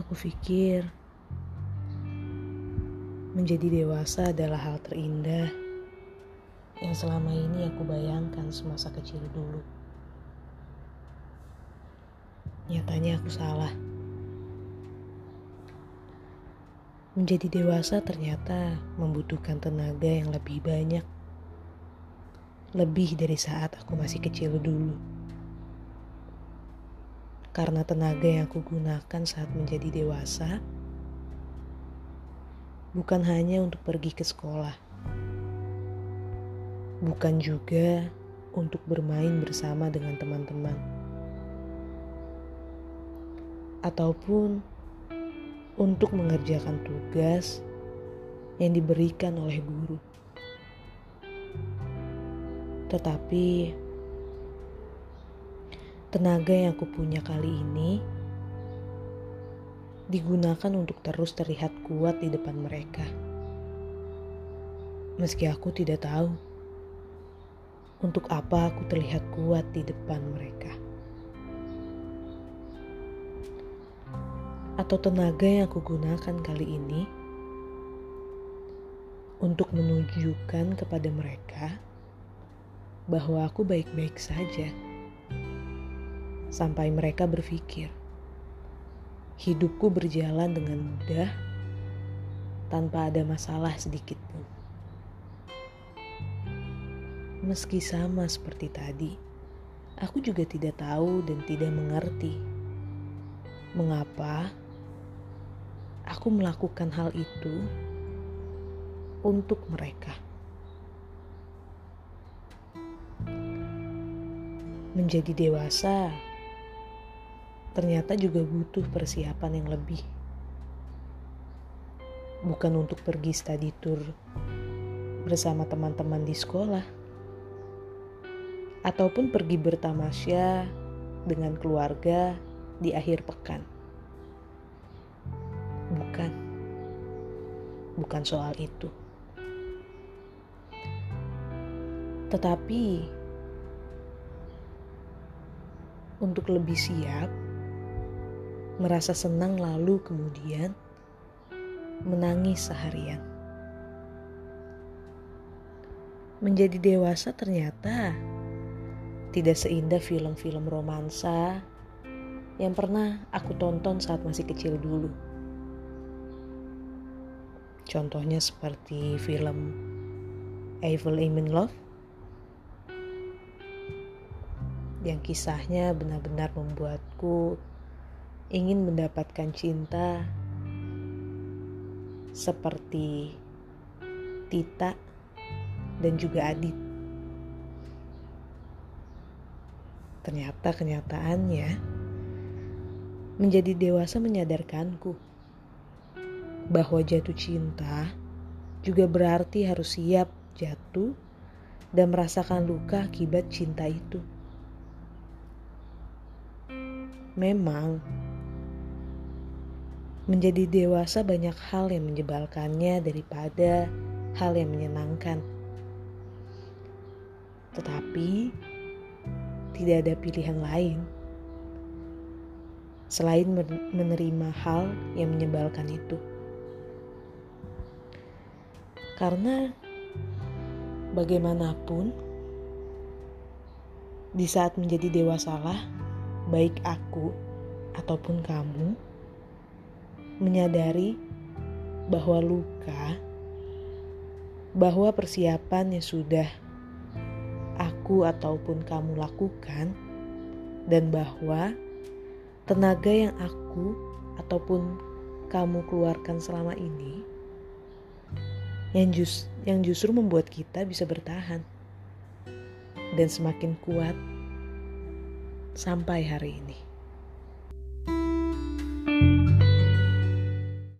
pikir menjadi dewasa adalah hal terindah yang selama ini aku bayangkan semasa kecil dulu. Nyatanya aku salah. Menjadi dewasa ternyata membutuhkan tenaga yang lebih banyak. Lebih dari saat aku masih kecil dulu. Karena tenaga yang aku gunakan saat menjadi dewasa bukan hanya untuk pergi ke sekolah. Bukan juga untuk bermain bersama dengan teman-teman. Ataupun untuk mengerjakan tugas yang diberikan oleh guru. Tetapi Tenaga yang aku punya kali ini digunakan untuk terus terlihat kuat di depan mereka. Meski aku tidak tahu untuk apa aku terlihat kuat di depan mereka. Atau tenaga yang aku gunakan kali ini untuk menunjukkan kepada mereka bahwa aku baik-baik saja sampai mereka berpikir hidupku berjalan dengan mudah tanpa ada masalah sedikit pun. Meski sama seperti tadi, aku juga tidak tahu dan tidak mengerti mengapa aku melakukan hal itu untuk mereka. Menjadi dewasa ternyata juga butuh persiapan yang lebih. Bukan untuk pergi study tour bersama teman-teman di sekolah, ataupun pergi bertamasya dengan keluarga di akhir pekan. Bukan, bukan soal itu, tetapi untuk lebih siap merasa senang lalu kemudian menangis seharian. Menjadi dewasa ternyata tidak seindah film-film romansa yang pernah aku tonton saat masih kecil dulu. Contohnya seperti film Evil in Love yang kisahnya benar-benar membuatku ingin mendapatkan cinta seperti Tita dan juga Adit. Ternyata kenyataannya menjadi dewasa menyadarkanku bahwa jatuh cinta juga berarti harus siap jatuh dan merasakan luka akibat cinta itu. Memang Menjadi dewasa banyak hal yang menjebalkannya daripada hal yang menyenangkan. Tetapi tidak ada pilihan lain selain menerima hal yang menyebalkan itu. Karena bagaimanapun di saat menjadi dewasalah baik aku ataupun kamu menyadari bahwa luka, bahwa persiapan yang sudah aku ataupun kamu lakukan, dan bahwa tenaga yang aku ataupun kamu keluarkan selama ini yang just yang justru membuat kita bisa bertahan dan semakin kuat sampai hari ini.